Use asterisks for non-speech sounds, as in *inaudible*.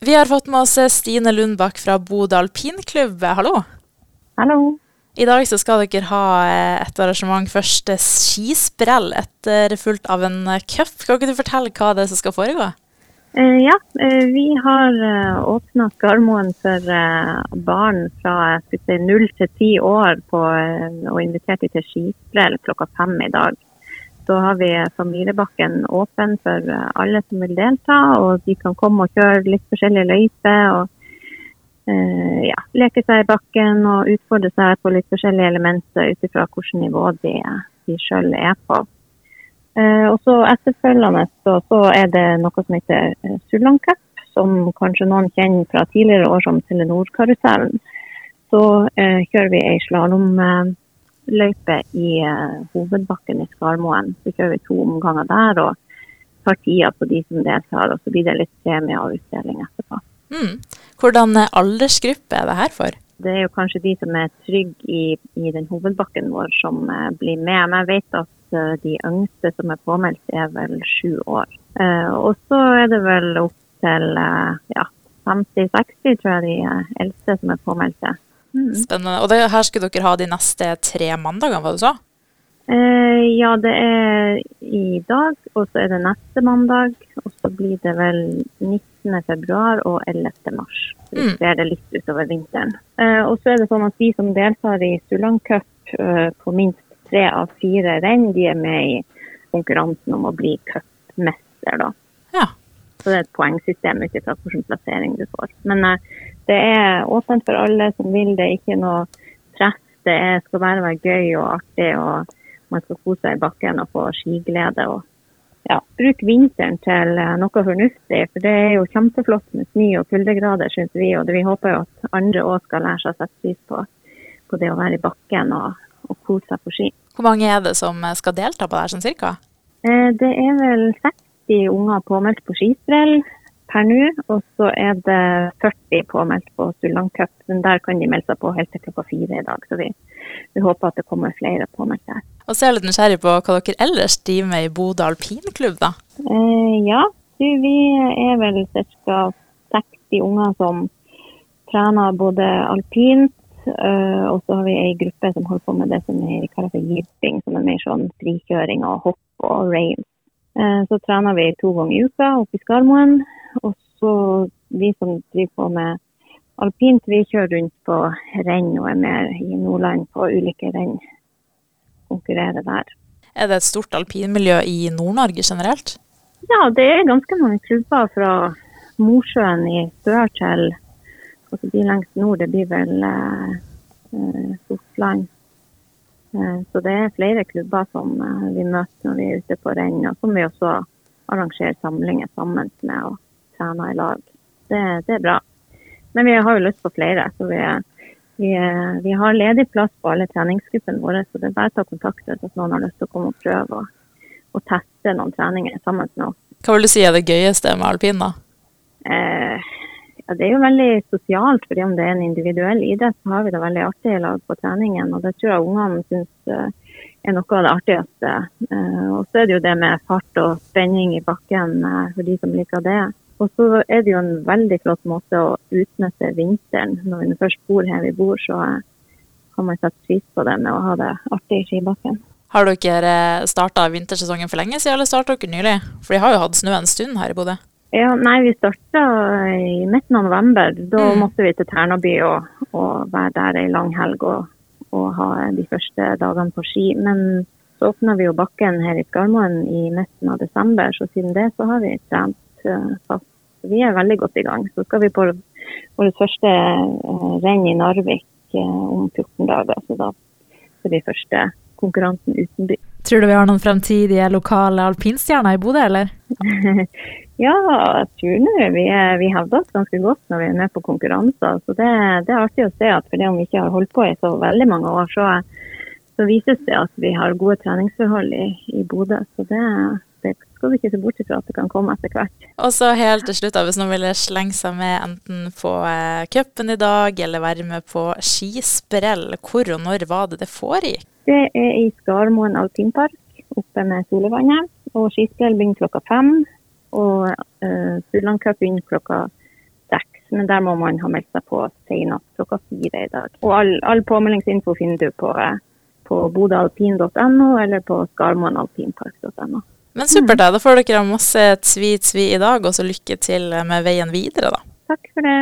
Vi har fått med oss Stine Lundbakk fra Bodø alpinklubb. Hallo. Hallo. I dag så skal dere ha et arrangement første skisprell, etterfulgt av en cup. Kan ikke du fortelle hva det er som skal foregå? Ja, vi har åpna Skarmoen for barn fra null 0 til 10 år på, og invitert dem til skisprell klokka fem i dag. Så har vi familiebakken åpen for alle som vil delta, og de kan komme og kjøre litt forskjellige løyper. og eh, ja, Leke seg i bakken og utfordre seg på litt forskjellige elementer ut ifra hvilket nivå de, de sjøl er på. Eh, og så Etterfølgende så, så, er det noe som heter Sulland Cup, som kanskje noen kjenner fra tidligere år som Telenor-karusellen. Så eh, kjører vi ei slalåm løype i uh, hovedbakken i Skarmoen. Så kjører vi to omganger der og tar tida på de som deltar. Og så blir det litt premie og utdeling etterpå. Mm. Hvordan aldersgruppe er det her for? Det er jo kanskje de som er trygge i, i den hovedbakken vår som uh, blir med. Men jeg vet at de yngste som er påmeldt, er vel sju år. og så er det vel opp til ja, 50-60, tror jeg, de eldste som er påmeldte. Mm. Spennende. Og det, her skulle dere ha de neste tre mandagene, var du sa? Eh, ja, det er i dag, og så er det neste mandag. Og så blir det vel 19. februar og 11. mars. Så vi ser mm. det litt utover vinteren. Eh, og så er det sånn at de som deltar i Suland Cup eh, på minst tre av fire renn, de er med i konkurransen om å bli cupmester, da. Så det er et poengsystem ut ifra hvilken plassering du får. Men uh, det er åpent for alle som vil. Det er ikke noe press. Det er, skal bare være gøy og artig. og Man skal kose seg i bakken og få skiglede. og ja, Bruk vinteren til eh, noe fornuftig. For det er jo kjempeflott med snø og kuldegrader, syns vi. Og vi håper jo at andre òg skal lære seg å sette pris på, på, det å være i bakken og, og kose seg på ski. Hvor mange er det som skal delta på det her, sånn cirka? Eh, det er vel 60 unger påmeldt på skisprell per nå. Og så er det 40 påmeldt på Sulland men der kan de melde seg på helt til klokka fire i dag. Så vi, vi håper at det kommer flere påmeldt der. Og så er jeg litt nysgjerrig på hva dere ellers driver med i Bodø alpinklubb, da? Eh, ja, vi er vel ca. 60 unger som trener både alpint, uh, og så har vi ei gruppe som holder på med det som er kaller for jipping, som er mer sånn frikjøring og hopp og rails. Uh, så trener vi to ganger i uka oppe i Skarmoen. Og så vi som driver på med alpint, vi kjører rundt på renn og er med i Nordland på ulike renn. Konkurrerer der. Er det et stort alpinmiljø i Nord-Norge generelt? Ja, det er ganske mange klubber fra Mosjøen i sør til altså de lengst nord. Det blir vel eh, eh, Sortland. Eh, så det er flere klubber som eh, vi møter når vi er ute på renn, og som vi også arrangerer samlinger sammen med. Og trener i lag. Det, det, er bra. Men vi har jo lyst på flere. så vi, vi, vi har ledig plass på alle treningsgruppene våre. Så det er bare å ta kontakt hvis noen har lyst til å komme og prøve og, og teste noen treninger sammen med oss. Hva vil du si er det gøyeste med alpin, da? Det er jo veldig sosialt, fordi om det er en individuell idrett, så har vi det veldig artig i lag på treningen. Og det tror jeg ungene syns eh, er noe av det artigste. Eh, og så er det jo det med fart og spenning i bakken eh, for de som liker det. Og så er det jo en veldig flott måte å utnytte vinteren. Når vi først bor her vi bor, så kan man sette pris på det med å ha det artig i skibakken. Har dere starta vintersesongen for lenge siden, eller starta dere nylig? For de har jo hatt snø en stund her i Bodø. Ja, nei, vi starta i midten av november. Da mm. måtte vi til Ternaby og, og være der ei lang helg og, og, ha de første dagene på ski. Men så åpna vi jo bakken her i Skarmoen i midten av desember, så siden det så har vi trent fast. Vi er veldig godt i gang. Så skal vi på vårt første eh, renn i Narvik eh, om 14 dager. Så da er det første konkurransen uten by. Tror du vi har noen fremtidige lokale alpinstjerner i Bodø, eller? *laughs* ja, jeg tror nå vi, vi hevder oss ganske godt når vi er med på konkurranser. Så det, det er artig å se at fordi om vi ikke har holdt på i så veldig mange år, så, så vises det at vi har gode treningsforhold i, i Bodø. Så det, skal vi ikke se bort fra at det kan komme etter hvert. Og så helt til slutt, da, hvis noen ville slenge seg med enten på eh, cupen i dag, eller være med på skisprell, hvor og når var det det foregikk? Det er i Skarmoen alpinpark, oppe med Solvannet. Og skisprell begynner klokka fem. Og uh, Sullandcup begynner klokka seks. men der må man ha meldt seg på senest klokka fire i dag. Og all, all påmeldingsinfo finner du på, på bodalpin.no eller på skarmoenalpinpark.no. Men supert, da. Får dere masse tvi-tvi i dag, og så lykke til med veien videre, da. Takk for det.